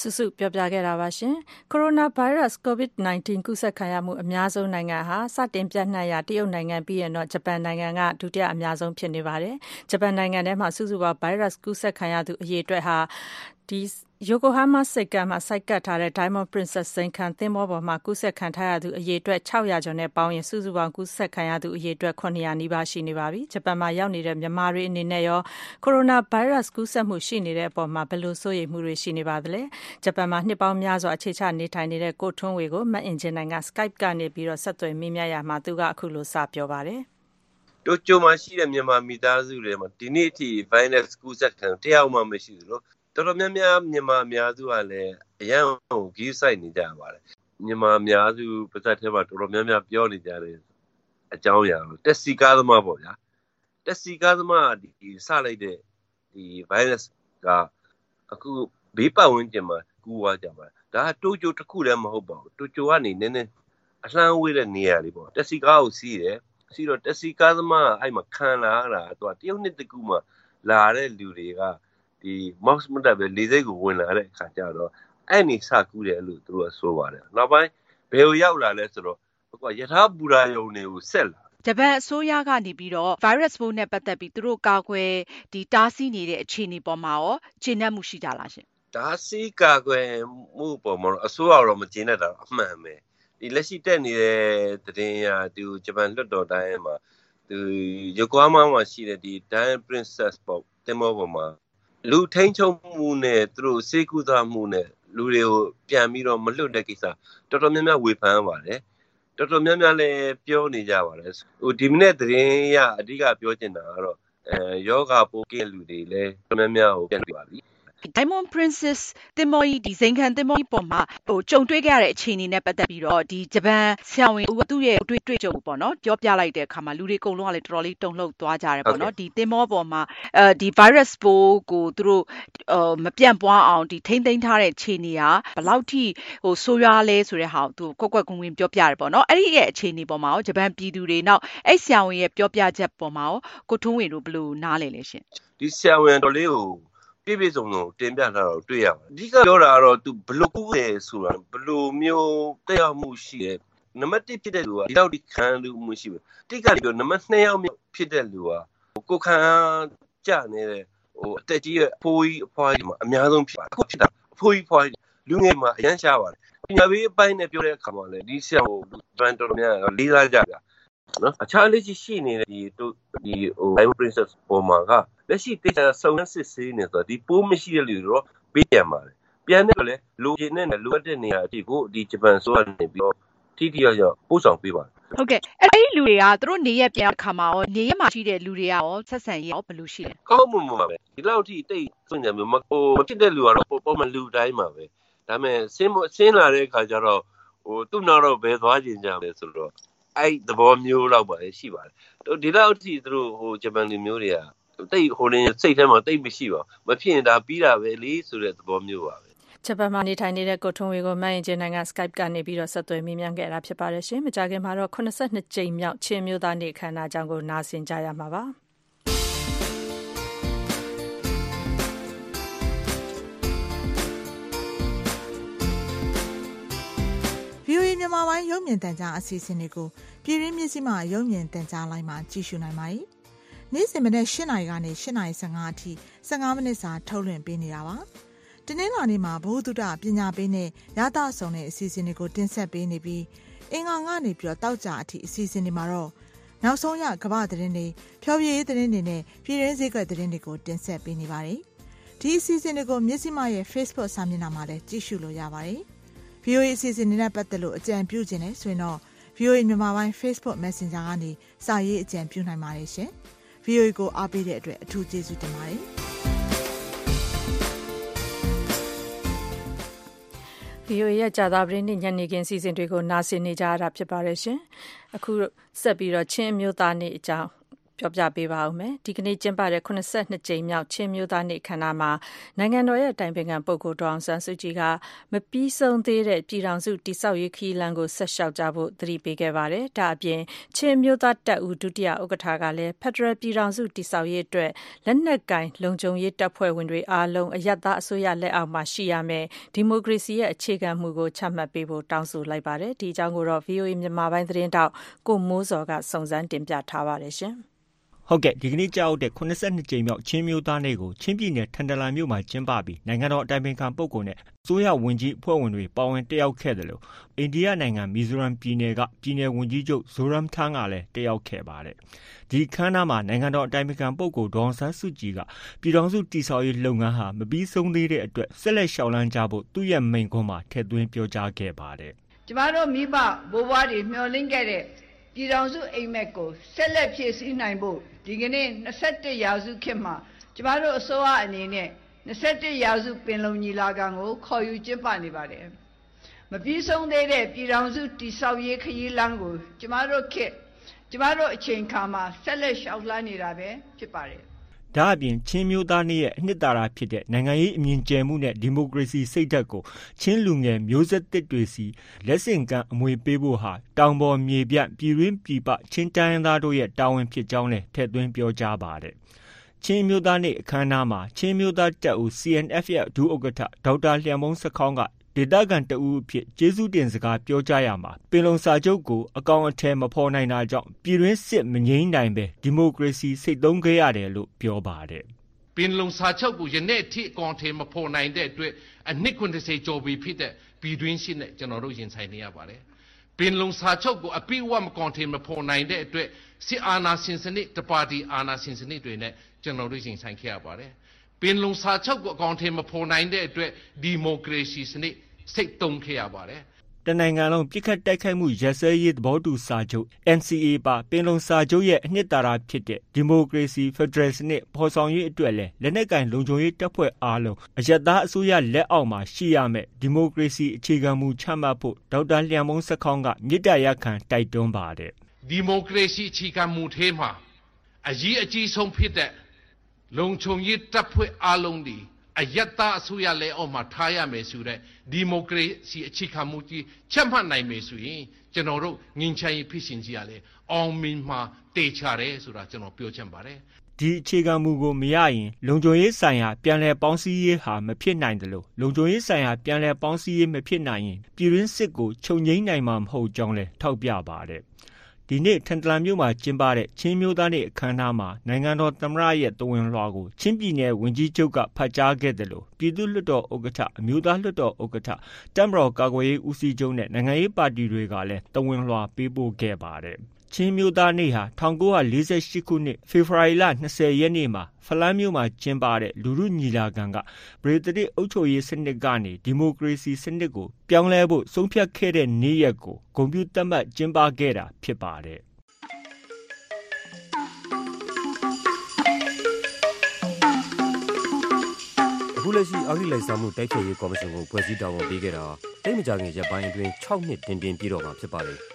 စုစုပြောပြခဲ့တာပါရှင်။ Coronavirus COVID-19 ကူးစက်ခံရမှု အများဆုံးနိုင်ငံဟာ စတင်ပြန့်နှံ့ရာ တရုတ်နိုင်ငံပြီးရင်တော့ ဂျပန်နိုင်ငံက ဒုတိယအများဆုံး ဖြစ်နေပါတယ်။ဂျပန်နိုင်ငံထဲမှာ စုစုပေါင်း virus ကူးစက်ခံရသူ အရေအတွက်ဟာဒီယိုကိုဟားမားဆိပ်ကမ်းမှာ ဆိုက်ကပ်ထားတဲ့ Diamond Princess ဇိမ်ခံသင်္ဘောပေါ်မှာ ကူးစက်ခံထားရသူ အရေအတွက် ၆၀၀ ကျော်နဲ့ပေါင်းရင် စုစုပေါင်း ကူးစက်ခံရသူ အရေအတွက် ၇၀၀ နီးပါး ရှိနေပါပြီ။ဂျပန်မှာရောက်နေတဲ့ မြန်မာတွေအနေနဲ့ရော ကိုရိုနာဗိုင်းရပ်စ် ကူးစက်မှု ရှိနေတဲ့အပေါ် ဘယ်လို စိုးရိမ်မှုတွေ ရှိနေပါသလဲ။ဂျပန်မှာ နှစ်ပေါင်းများစွာ အခြေချနေထိုင်နေတဲ့ ကိုထွန်းဝေကို မအင်ကြင်းနိုင်က Skype ကနေ ဆက်သွယ်မေးမြန်းရာမှာ သူက အခုလို စပြောပါတယ်။တိုကျိုမှာရှိတဲ့ မြန်မာမိသားစုတွေမှာ ဒီနေ့အထိ virus ကူးစက်ခံတယောက်မှ မရှိဘူးလို့ တော်တော်များများမြန်မာအများစုကလည်းအရန်ကိုဂီးဆိုင်နေကြပါတယ်မြန်မာအများစုပါဇက်ထဲမှာတော်တော်များများပြောနေကြတယ်အကြောင်းအရာတက်စီကားသမားပေါ့ဗျာတက်စီကားသမားဒီစလိုက်တဲ့ဒီ virus ကအခုဘေးပတ်ဝန်းကျင်မှာကူးသွားကြပါဒါကတိုကျိုတစ်ခုလည်းမဟုတ်ပါဘူးတိုကျိုကနေနည်းနည်းအလှမ်းဝေးတဲ့နေရာလေးပေါ့တက်စီကားကိုစီးတယ်စီးတော့တက်စီကားသမားအဲ့မှာခံလာတာသူကတရုတ်နှစ်တကူမှလာတဲ့လူတွေက ဒီ mouse မတက်ပဲလေစိတ်ကိုဝင်လာတဲ့အခါကျတော့အဲ့နေစကူးတယ်လို့သူတို့ကဆိုပါတယ်နောက်ပိုင်းဘယ်ကိုရောက်လာလဲဆိုတော့ဟိုကယထာဘူရာယုံတွေကိုဆက်လာဂျပန်အစိုးရကနေပြီးတော့ virus ပိုးနဲ့ပတ်သက်ပြီးသူတို့ကာကွယ်ဒီတားဆီးနေတဲ့အခြေအနေပေါ်မှာရောခြေနှက်မှုရှိကြလားရှင်တားဆီးကာကွယ်မှုပေါ်မှာအစိုးရတော့မကျင်းတဲ့တာအမှန်ပဲဒီလက်ရှိတက်နေတဲ့တည်င်းရသူဂျပန်လွှတ်တော်တိုင်းမှာသူယိုကိုဟာမာမှာရှိတဲ့ဒီ Diamond Princess ပေါ့တင်မောပေါ်မှာ လူထိန်ချုပ်မှုနဲ့သူတို့စေကူသားမှုနဲ့လူတွေကိုပြန်ပြီးတော့မလွတ်တဲ့ကိစ္စတော်တော်များများဝေဖန်ပါတယ်တော်တော်များများလည်းပြောနေကြပါတယ်ဟိုဒီမနေ့သတင်းရအဓိကပြောချင်တာကတော့အဲယောဂပိုးကင်းလူတွေလည်းတော်တော်များများကိုပြန်ပြပါပြီ Diamond Princess သင်္ဘောကြီးဒီဇိမ်ခံသင်္ဘောကြီးပေါ်မှာဟိုကြုံတွေ့ခဲ့ရတဲ့အခြေအနေနဲ့ပတ်သက်ပြီးတော့ဒီဂျပန်ဆရာဝန်ဦးသူ့ရဲ့တွေ့တွေ့ကြုံပေါ့နော်ပြောပြလိုက်တဲ့အခါမှာလူတွေအကုန်လုံးကလည်းတော်တော်လေးတုန်လှုပ်သွားကြတယ်ပေါ့နော်ဒီသင်္ဘောပေါ်မှာအဲဒီ virus ပိုးကိုသူတို့အာမပြန့်ပွားအောင်ဒီထိမ့်သိမ်းထားတဲ့အခြေအနေကဘယ်လောက်ထိဟိုဆိုးရွားလဲဆိုတဲ့ဟာကိုသူကွက်ကွက်ကွင်းကွင်းပြောပြတယ်ပေါ့နော်အဲ့ဒီရဲ့အခြေအနေပေါ်မှာရောဂျပန်ပြည်သူတွေနောက်အဲ့ဆရာဝန်ရဲ့ပြောပြချက်ပေါ်မှာရောကိုထွန်းဝေတို့ဘယ်လိုနားလည်လဲရှင်ဒီဆရာဝန်တော်လေးကို ပြည့်ပြည့်စုံစုံတင်ပြထားတော့တွေ့ရပါတယ်အဓိကပြောတာကတော့သူဘလို့ကူးတယ်ဆိုတာဘလို့မျိုးတက်ရောက်မှုရှိတယ်နံပါတ်1ဖြစ်တဲ့လူကဒီတော့ဒီခံလူမှုရှိပဲတိကပြောနံပါတ်2ယောက်ဖြစ်တဲ့လူကကိုခံကြနေတဲ့ဟိုအတက်ကြီးရဲ့အဖိုးကြီးအဖွားကြီးမှာအများဆုံးဖြစ်ပါတယ်အခုဖြစ်တာအဖိုးကြီးဖွားကြီးလူငယ်မှာအရန်ရှားပါတယ်ပညာပေးအပိုင်းနဲ့ပြောတဲ့အခါမှာလည်းဒီဆရာကိုဗန်တော်များလေးစားကြပြ နော်အခြားလက်ရှိရှိနေတဲ့ဒီဒီဟို Diamond Princess ပေါ်မှာကလက်ရှိတေချာစုံစစ်ဆေးနေဆိုတော့ဒီပိုးမရှိတဲ့လူတွေတော့ပေးပြန်ပါတယ်ပြန်တယ်လည်းလိုချင်တဲ့လိုအပ်တဲ့နေရာအထိကိုဒီဂျပန်ဆိုကနေပြီးတော့ထိထိရောက်ရောက်ပို့ဆောင်ပေးပါတယ်ဟုတ်ကဲ့အဲ့ဒီလူတွေကသူတို့နေရက်ပြန်ခါမှာရောနေရက်မှာရှိတဲ့လူတွေကရောဆက်ဆံရေးရောဘယ်လိုရှိလဲကောင်းမှုမှာပဲဒီလောက်ထိတိတ်စွန့်ကြမျိုးမဟိုမဖြစ်တဲ့လူကတော့ပုံမှန်လူတိုင်းမှာပဲဒါပေမဲ့ဆင်းဆင်းလာတဲ့အခါကျတော့ဟိုသူ့နောက်တော့ဘယ်သွားကျင်ကြလဲဆိုတော့ အဲ့သဘောမျိုးတော့ပါရှိပါတယ်ဒီလောက်ထိသူတို့ဟိုဂျပန်လူမျိုးတွေကတိတ်ဟိုနေစိတ်ထဲမှာတိတ်မရှိပါဘူးမဖြစ်ရင်ဒါပြီးတာပဲလေဆိုတဲ့သဘောမျိုးပါပဲဂျပန်မှာနေထိုင်နေတဲ့ကိုထွန်းဝေကိုမန်ရင်ကျင်းနိုင်ငံ Skype ကနေပြီးတော့ဆက်သွယ်မေးမြန်းခဲ့တာဖြစ်ပါတယ်ရှင်။မကြခင်မှာတော့82ကြိမ်မြောက်ချင်းမျိုးသားနေ့အခမ်းအနားအကြောင်းကိုနားဆင်ကြရမှာပါ။ မြန်မာပိုင်းရုပ်မြင်သံကြားအစီအစဉ်တွေကိုပြည်ရင်းမြစည်းမရုပ်မြင်သံကြားလိုင်းမှာကြည့်ရှုနိုင်ပါတယ်။နေ့စဉ်မနေ့၈နာရီကနေ၈နာရီ15အထိ15မိနစ်စာထုတ်လွှင့်ပေးနေတာပါ။တင်းနှင်းလာနေမှာဘ ഹു တုတပညာပေးနဲ့ရသဆောင်တဲ့အစီအစဉ်တွေကိုတင်ဆက်ပေးနေပြီးအင်္ဂါကနေပြီးတော့တောက်ကြအထိအစီအစဉ်တွေမှာတော့နောက်ဆုံးရကမ္ဘာသတင်းတွေဖျော်ဖြေရေးသတင်းတွေနဲ့ပြည်ရင်းစည်းကွက်သတင်းတွေကိုတင်ဆက်ပေးနေပါတယ်။ဒီအစီအစဉ်တွေကိုမြစည်းမရဲ့ Facebook စာမျက်နှာမှာလည်းကြည့်ရှုလို့ရပါတယ်။ VOA အစီအစဉ်တွေနဲ့ပတ်သက်လို့အကြံပြုခြင်းနဲ့ဆိုရင်တော့ VOA မြန်မာပိုင်း Facebook Messenger ကနေစာရေးအကြံပြုနိုင်ပါတယ်ရှင်။ VOA ကိုအားပေးတဲ့အတွက်အထူးကျေးဇူးတင်ပါတယ်။ VOA ရဲ့ကြာသပတေးနေ့ညနေခင်းစီစဉ်တွေကိုနားဆင်နေကြရတာဖြစ်ပါတယ်ရှင်။အခုဆက်ပြီးတော့ချင်းမျိုးသားနေ့အကြောင်း ပြောပြပေးပါဦးမယ်။ဒီကနေ့ကျင်းပတဲ့82ကြိမ်မြောက် ချင်းမျိုးသားနေ့ခမ်းနားမှာ နိုင်ငံတော်ရဲ့တိုင်ပင်ခံပုဂ္ဂိုလ် ဒေါအောင်ဆန်းစုကြည်က မပြီးဆုံးသေးတဲ့ ပြည်ထောင်စုတိဆောက်ရေးခီးလန်းကို ဆက်လျှောက်ကြဖို့ သတိပေးခဲ့ပါတယ်။ဒါအပြင် ချင်းမျိုးသားတပ်ဦး ဒုတိယ ဥက္ကဋ္ဌကလည်း ဖက်ဒရယ်ပြည်ထောင်စုတိဆောက်ရေးအတွက် လက်နက်ကင် လုံခြုံရေးတပ်ဖွဲ့ဝင်တွေအားလုံးအယက်သားအစိုးရ လက်အောက်မှာ ရှိရမယ်ဒီမိုကရေစီရဲ့ အခြေခံမှုကို ချမှတ်ပေးဖို့ တောင်းဆိုလိုက်ပါတယ်။ဒီအကြောင်းကိုတော့ VOA မြန်မာပိုင်း သတင်းတောက် ကိုမိုးစော်က စုံစမ်းတင်ပြထားပါတယ်ရှင်။ ဟုတ်ကဲ့ ဒီကနေ့ကြောက်တဲ့82ကြိမ်မြောက် ချင်းမျိုးသားနေ့ကို ချင်းပြည်နယ် ထန်တလန်မြို့မှာ ကျင်းပပြီး နိုင်ငံတော်အတိုင်ပင်ခံပုဂ္ဂိုလ်နဲ့ အစိုးရဝန်ကြီးအဖွဲ့ဝင်တွေ ပါဝင်တက်ရောက်ခဲ့တယ်လို့အိန္ဒိယနိုင်ငံ မီဇိုရမ်ပြည်နယ်က ပြည်နယ်ဝန်ကြီးချုပ်ဇိုရမ်ထန်းကလည်း တက်ရောက်ခဲ့ပါတယ် ဒီခမ်းနားမှာ နိုင်ငံတော်အတိုင်ပင်ခံပုဂ္ဂိုလ် ဒေါန်ဆန်းစုကြည်က ပြည်ထောင်စုတည်ဆောက်ရေးလုပ်ငန်းဟာ မပြီးဆုံးသေးတဲ့အတွက် ဆက်လက်ရှောင်လန်းကြဖို့ သူ့ရဲ့ မိန့်ခွန်းမှာ ထည့်သွင်းပြောကြားခဲ့ပါတယ် ကျမတို့ မိဘ ဘိုးဘွားတွေ မျှော်လင့်ခဲ့တဲ့ ပြည်ထောင်စုအိမ်မက်ကိုဆက်လက်ဖြည့်ဆည်းနိုင်ဖို့ဒီကနေ့21ရာစုခေတ်မှာကျမတို့အစိုးရအနေနဲ့21ရာစုပင်လုံညီလာခံကိုခေါ်ယူကျင်းပနေပါတယ်မပြီးဆုံးသေးတဲ့ပြည်ထောင်စုတည်ဆောက်ရေးခရီးလမ်းကိုကျမတို့ခေတ်ကျမတို့အချိန်ခါမှာဆက်လက်ရှောက်လှမ်းနေတာပဲဖြစ်ပါတယ် ဒါအပြင် ချင်းမျိုးသားနေ့ရဲ့ အနှစ်သာရဖြစ်တဲ့ နိုင်ငံရေးအမြင်ကျယ်မှုနဲ့ ဒီမိုကရေစီစိတ်ဓာတ်ကို ချင်းလူငယ်မျိုးဆက်သစ်တွေစီလက်ဆင့်ကမ်းအမွေပေးဖို့ဟာ တောင်ပေါ်မြေပြန့် ပြည်တွင်းပြည်ပ ချင်းတိုင်းသားတို့ရဲ့ တာဝန်ဖြစ်ကြောင်းလည်း ထည့်သွင်းပြောကြားပါတယ်။ချင်းမျိုးသားနေ့ အခမ်းအနားမှာ ချင်းမျိုးသားတပ်ဦး CNF ရဲ့ ဒုဥက္ကဋ္ဌ ဒေါက်တာ လျံမုန်းစခေါင်းက ဒေသခံတဦးအဖြစ် ကျေးဇူးတင်စကားပြောကြားရာမှာ ပင်လုံစာချုပ်ကို အကောင်အထည် မဖော်နိုင်တာကြောင့် ပြည်တွင်းစစ် မငြိမ်းနိုင်ပဲဒီမိုကရေစီစိတ်သုံးခဲ့ရတယ်လို့ ပြောပါတယ် ပင်လုံစာချုပ်ကို ယနေ့အထိ အကောင်အထည် မဖော်နိုင်တဲ့အတွက် အနှစ်90ကျော်ပြီဖြစ်တဲ့ ပြည်တွင်းစစ်နဲ့ ကျွန်တော်တို့ ရင်ဆိုင်နေရပါတယ် ပင်လုံစာချုပ်ကို အပြည့်အဝမကောင်ထည် မဖော်နိုင်တဲ့အတွက် စစ်အာဏာရှင်စနစ်တပါတီ အာဏာရှင်စနစ်တွေနဲ့ ကျွန်တော်တို့ ရင်ဆိုင်ခဲ့ရပါတယ် ပင်လုံစာချုပ်ကို အကောင်အထည် မဖော်နိုင်တဲ့အတွက် ဒီမိုကရေစီစနစ် စိတ်တုံခဲ့ရပါတယ်တနိုင်ငံလုံးပြစ်ခတ်တိုက်ခိုက်မှုရက်စဲရေးသဘောတူစာချုပ် NCA ပါပင်လုံစာချုပ်ရဲ့အနှစ်သာရဖြစ်တဲ့ဒီမိုကရေစီဖက်ဒရယ်စနစ်ဖော်ဆောင်ရေးအတွက်လည်းလက်နက်ကင်လုံခြုံရေးတပ်ဖွဲ့အားလုံးအယက်သားအစိုးရလက်အောက်မှာရှိရမယ်ဒီမိုကရေစီအခြေခံမူချမှတ်ဖို့ဒေါက်တာလျံမုံစခေါင်းကမြစ်တရခံတိုက်တွန်းပါတယ်ဒီမိုကရေစီအခြေခံမူထဲမှာအရေးအကြီးဆုံးဖြစ်တဲ့လုံခြုံရေးတပ်ဖွဲ့အားလုံးဒီ အယက်သားအစိုးရလက်အောက်မှာထားရမယ်ဆိုတဲ့ဒီမိုကရေစီအခြေခံမှုကြီးချက်မှတ်နိုင်မယ်ဆိုရင်ကျွန်တော်တို့ငင်းချင်ဖြစ်ရှင်ကြီးရလေအောင်မြင်မှာတေချတယ်ဆိုတာကျွန်တော်ပြောချင်ပါတယ်ဒီအခြေခံမူကိုမရရင်လုံခြုံရေးဆိုင်ရာပြန်လည်ပေါင်းစည်းရေးဟာမဖြစ်နိုင်တယ်လို့လုံခြုံရေးဆိုင်ရာပြန်လည်ပေါင်းစည်းရေးမဖြစ်နိုင်ရင်ပြည်တွင်းစစ်ကိုချုပ်ငိမ့်နိုင်မှာမဟုတ်ကြောင်းလည်းထောက်ပြပါတယ် ဒီနေ့ ထန်တလန်မြို့မှာ ကျင်းပတဲ့ ချင်းမျိုးသားနေ့ အခမ်းအနားမှာ နိုင်ငံတော်သမ္မတရဲ့ သဝင်လွှာကို ချင်းပြည်နယ် ဝန်ကြီးချုပ်က ဖတ်ကြားခဲ့တယ်လို့ပြည်သူ့လွှတ်တော်ဥက္ကဋ္ဌ အမျိုးသားလွှတ်တော်ဥက္ကဋ္ဌတမတော်ကာကွယ်ရေးဦးစီးချုပ်နဲ့ နိုင်ငံရေးပါတီတွေကလည်း သဝင်လွှာပေးပို့ခဲ့ပါတယ်။ ချင်းမျိုးသားနေ့ဟာ1948ခုနှစ်ဖေဖော်ဝါရီလ20ရက်နေ့မှာဖလန်းမြို့မှာကျင်းပတဲ့လူမှုညီလာခံကပရိသတ်အုပ်ချုပ်ရေးစနစ်ကနေဒီမိုကရေစီစနစ်ကိုပြောင်းလဲဖို့ဆုံးဖြတ်ခဲ့တဲ့နေ့ရက်ကိုဂုဏ်ပြုသတ်မှတ်ကျင်းပခဲ့တာဖြစ်ပါတယ်။အခုလက်ရှိအဂိလိုက်စားမှုတိုက်ဖျက်ရေးကော်မရှင်ကိုဖွဲ့စည်းတာဝန်ပေးခဲ့တာတိတ်မကြခင်ရက်ပိုင်းအတွင်း6နှစ်တင်တင်ပြည့်တော့မှာဖြစ်ပါတယ်။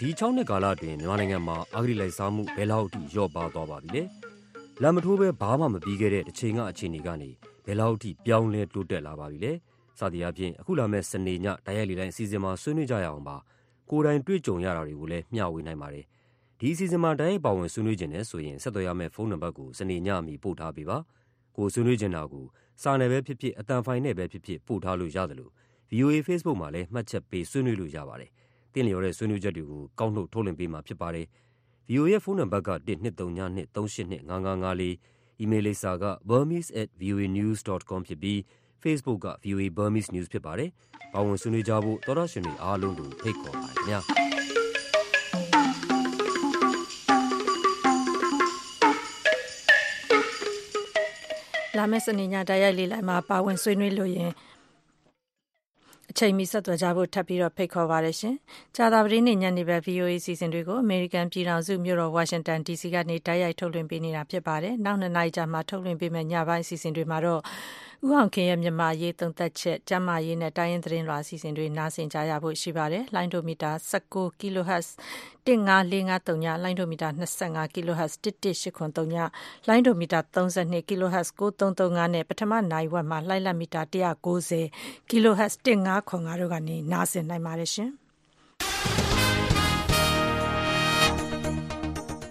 ဒီ6နှစ်ကာလအတွင်း မြန်မာနိုင်ငံမှာ အဂိလိုက်စားမှု ဘယ်လောက်အထိ လျော့ပါသွားပါပြီလဲ။လမ်းမထိုးပဲဘာမှမပြီးခဲ့တဲ့တစ်ချိန်က အခြေအနေကနေ ဘယ်လောက်အထိ ပြောင်းလဲ တိုးတက်လာပါပြီလဲ။စသည်အပြင်အခုလာမဲ့စနေည တိုက်ရိုက်လေတိုင်းအစီအစဉ်မှာ ဆွေးနွေးကြရအောင်ပါ။ကိုယ်တိုင်တွေ့ကြုံရတာတွေကိုလည်း မျှဝေနိုင်ပါတယ်။ဒီအစီအစဉ်မှာ တိုက်ရိုက်ပါဝင်ဆွေးနွေးခြင်းနဲ့ဆိုရင် ဆက်သွယ်ရမယ့် ဖုန်းနံပါတ်ကို စနေညအမီ ပို့ထားပေးပါ။ကိုဆွေးနွေးချင်တာကို စာနယ်ပဲဖြစ်ဖြစ်အတန်ဖိုင်နဲ့ပဲဖြစ်ဖြစ် ပို့ထားလို့ရတယ်လို့ VOA Facebook မှာလည်း မှတ်ချက်ပေး ဆွေးနွေးလို့ရပါတယ်။တ င်းလျော်တဲ့ဆွေးနွေးချက်တွေကို ကောက်နှုတ်ထုတ်လွှင့်ပေးမှာဖြစ်ပါတယ်။ VOA ရဲ့ဖုန်းနံပါတ်က12392382554အီးမေးလ်လိပ်စာက burmese@voanews.com ဖြစ်ပြီး Facebook က VOA Burmese News ဖြစ်ပါတယ်။ပါဝင်ဆွေးနွေးကြဖို့ သောရရှင်တွေအားလုံးကို ဖိတ်ခေါ်ပါတယ်ခင်ဗျာ။လာမယ့် စနေည တိုက်ရိုက်လေးလိုက်မှာ ပါဝင်ဆွေးနွေးလို့ရင်အ ချိန်မီဆက်သွယ်ကြဖို့ထပ်ပြီးတော့ဖိတ်ခေါ်ပါရရှင်။ကြာသာပတေးနေ့ညနေဘက် VOA စီစဉ်တွေကိုအမေရိကန်ပြည်ထောင်စုမြို့တော်ဝါရှင်တန် DC ကနေတိုက်ရိုက်ထုတ်လွှင့်ပေးနေတာဖြစ်ပါတယ်။နောက်နှစ်နာရီကြာမှထုတ်လွှင့်ပေးမယ့်ညပိုင်းစီစဉ်တွေမှာတော့ဦးအောင်ခင်ရဲ့မြန်မာရေးသုံးသက်ချက်ကျမရေးနဲ့တိုင်းရင်းသတင်းလွှာအစီအစဉ်တွေနားဆင်ကြရဖို့ရှိပါတယ်။လိုင်းဒိုမီတာ19 kHz 15453ညလိုင်းဒိုမီတာ25 kHz 11883ညလိုင်းဒိုမီတာ32 kHz 9335နဲ့ပထမနိုင်ဝက်မှာလိုင်းလက်မီတာ190 kHz 15ခွန်တို့ကနေနားဆင်နိုင်ပါတယ်ရှင်။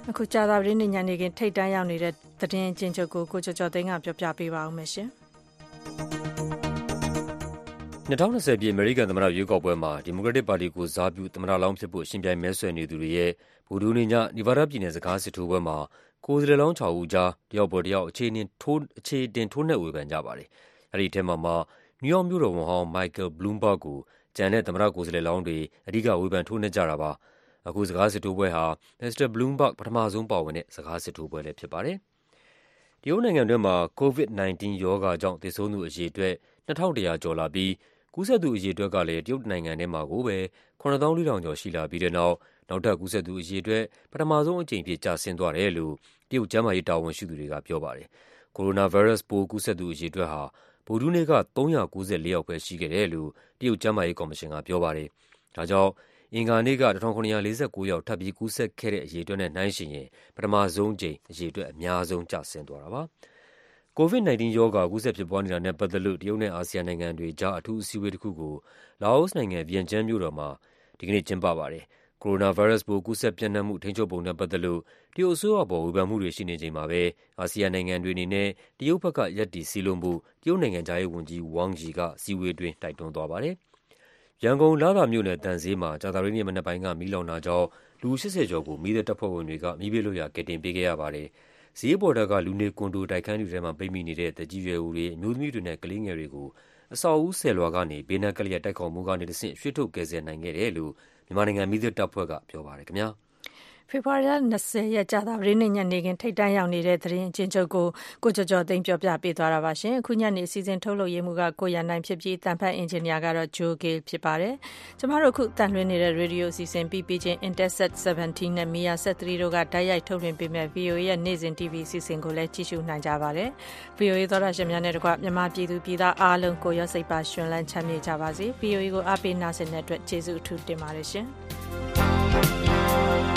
အခုကြာသာပတေးနေ့ညနေခင်းထိတ်တန်းရောက်နေတဲ့သတင်းကျဉ်းချုပ်ကိုကိုကျော်ကျော်သိန်းကပြောပြပေးပါဦးမယ်ရှင်။2020ပြည့်အမေရိကန်သမ္မတရွေးကောက်ပွဲမှာဒီမိုကရက်တစ်ပါတီကိုစားပြုသမ္မတလောင်းဖြစ်ဖို့ရှင်ပြိုင်မဲဆွယ်နေသူတွေရဲ့ဗုဒ္ဓဟူးနေ့ညနီဗားဒါးပြည်နယ်စကားစစ်ထိုးပွဲမှာကိုယ်စားလှယ်လောင်း6ဦးကြားတယောက်ပေါ်တယောက်အခြေအနေထိုးအခြေတင်ထိုးနှက်ဝေဖန်ကြပါတယ်။အဲဒီထဲမှာမှ နယူးယောက်မြို့တော်ဝန်ဟောင်း Michael Bloomberg ကို ကျန်တဲ့ သမ္မတကိုယ်စားလှယ်လောင်းတွေ အဓိက ဝေဖန် ထိုးနှက်ကြတာပါ။အခုစကားစစ်ထိုးပွဲဟာ Mr. Bloomberg ပထမဆုံးပါဝင်တဲ့ စကားစစ်ထိုးပွဲလည်း ဖြစ်ပါတယ်။တရုတ်နိုင်ငံတွင်းမှာ COVID-19 ရောဂါကြောင့် သေဆုံးသူအရေအတွက် ၂,၁၀၀ ကျော်လာပြီး ကူးစက်သူအရေအတွက်ကလည်း တရုတ်တနိုင်ငံထဲမှာကိုပဲ ၇၄,၀၀၀ ကျော် ရှိလာပြီးတဲ့နောက် နောက်ထပ် ကူးစက်သူအရေအတွက် ပထမဆုံးအကြိမ်အဖြစ် ကျဆင်းသွားတယ်လို့ တရုတ် ကျန်းမာရေးတာဝန်ရှိသူတွေက ပြောပါတယ်။ကိုရိုနာဗိုင်းရပ်စ်ပိုး ကူးစက်သူအရေအတွက်ဟာ ဗုဒ္ဓဟူးနေ့က ၃၉၄ ယောက်ပဲ ရှိခဲ့တယ်လို့ တရုတ် ကျန်းမာရေးကော်မရှင်က ပြောပါတယ်။ဒါကြောင့် အင်္ဂါနေ့က ၁,၇၄၉ ယောက် ထပ်ပြီး ကူးစက်ခဲ့တဲ့ အရေအတွက်နဲ့ နှိုင်းယှဉ်ရင် ပထမဆုံးအကြိမ် အရေအတွက် အများဆုံး ကျဆင်းသွားတာပါ။ COVID-19 ရောဂါ ကူးစက်ဖြစ်ပွားနေတာနဲ့ ပတ်သက်လို့ တရုတ်နဲ့ အာဆီယံနိုင်ငံတွေကြား အထူးအစည်းအဝေးတခုကို လာအိုနိုင်ငံ၊ဗီယန်ကျန်းမြို့တော်မှာ ဒီကနေ့ ကျင်းပပါတယ်။ ကိုရိုနာဗိုင်းရပ်စ်ပိုး ကူးစက်ပျံ့နှံ့မှု ထိန်းချုပ်ပုံနဲ့ပတ်သက်လို့ တရုတ်အစိုးရအပေါ် ဝေဖန်မှုတွေ ရှိနေချိန်မှာပဲ အာဆီယံနိုင်ငံတွေအနေနဲ့ တရုတ်ဘက်က ရပ်တည်စည်းလုံးဖို့ တရုတ်နိုင်ငံခြားရေးဝန်ကြီး Wang Yi က အစည်းအဝေးအတွင်း တိုက်တွန်းသွားပါတယ်။ရန်ကုန်၊လသာမြို့နယ် သံဈေးမှာ ကြာသပတေးနေ့မနက်ပိုင်းက မီးလောင်တာကြောင့် လူ ၈၀ ကျော်ကို မီးသတ်တပ်ဖွဲ့ဝင်တွေက မီးဘေးလွတ်ရာ ကယ်တင်ပေးခဲ့ရပါတယ်။ဈေးပေါ်ထပ်က လူနေကွန်ဒို တိုက်ခန်းတွေထဲမှာ ပိတ်မိနေတဲ့ သက်ကြီးရွယ်အိုတွေ၊အမျိုးသမီးတွေနဲ့ ကလေးငယ်တွေကို အဆောက်အဦးဆယ်လွှာကနေ ဘေးနားကပ်လျက် တိုက်ခေါ်မှုကနေတဆင့် ရွှေ့ထုတ် ကယ်ဆယ်နိုင်ခဲ့တယ်လို့ မြန်မာနိုင်ငံမီးသတ်တပ်ဖွဲ့က ပြောပါတယ်ခင်ဗျာ။ ဖေဖော်ဝါရီလ20ရက် ကြာသပတေးနေ့ ညနေခင်း ထိပ်တန်းရောက်နေတဲ့ သတင်းအချင်းချုပ်ကို ကိုကျော်ကျော်သိန်းပြောပြပေးသွားတာပါရှင်။အခုညနေ အစီအစဉ် ထုတ်လုပ်ရေးမှုကကိုရန်နိုင်ဖြစ်ပြီးတန်ဖတ် အင်ဂျင်နီယာကတော့ Joe Gale ဖြစ်ပါတယ်။ကျမတို့ အခုတန်လွှင့်နေတဲ့ radio အစီအစဉ်ပြီးပြီးချင်း Interset 17 နဲ့ Mia Set 3တို့က တိုက်ရိုက် ထုတ်လွှင့်ပေးမဲ့ VOA ရဲ့ နေ့စဉ် TV အစီအစဉ်ကိုလည်း ကြည့်ရှုနိုင်ကြပါတယ်။ VOA သောတာရှင်များနဲ့တကွ မြန်မာပြည်သူပြည်သားအားလုံး ကိုရောစိတ်ပါရှင်လန်းချမ်းမြေ့ကြပါစေ။ VOA ကို အားပေးနာဆင်တဲ့အတွက် ကျေးဇူးအထူးတင်ပါတယ်ရှင်။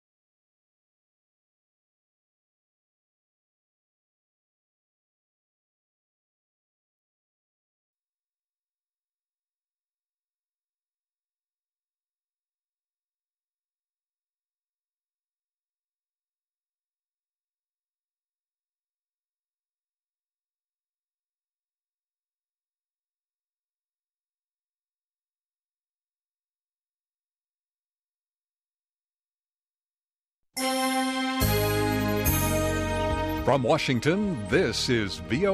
From Washington, this is VOA.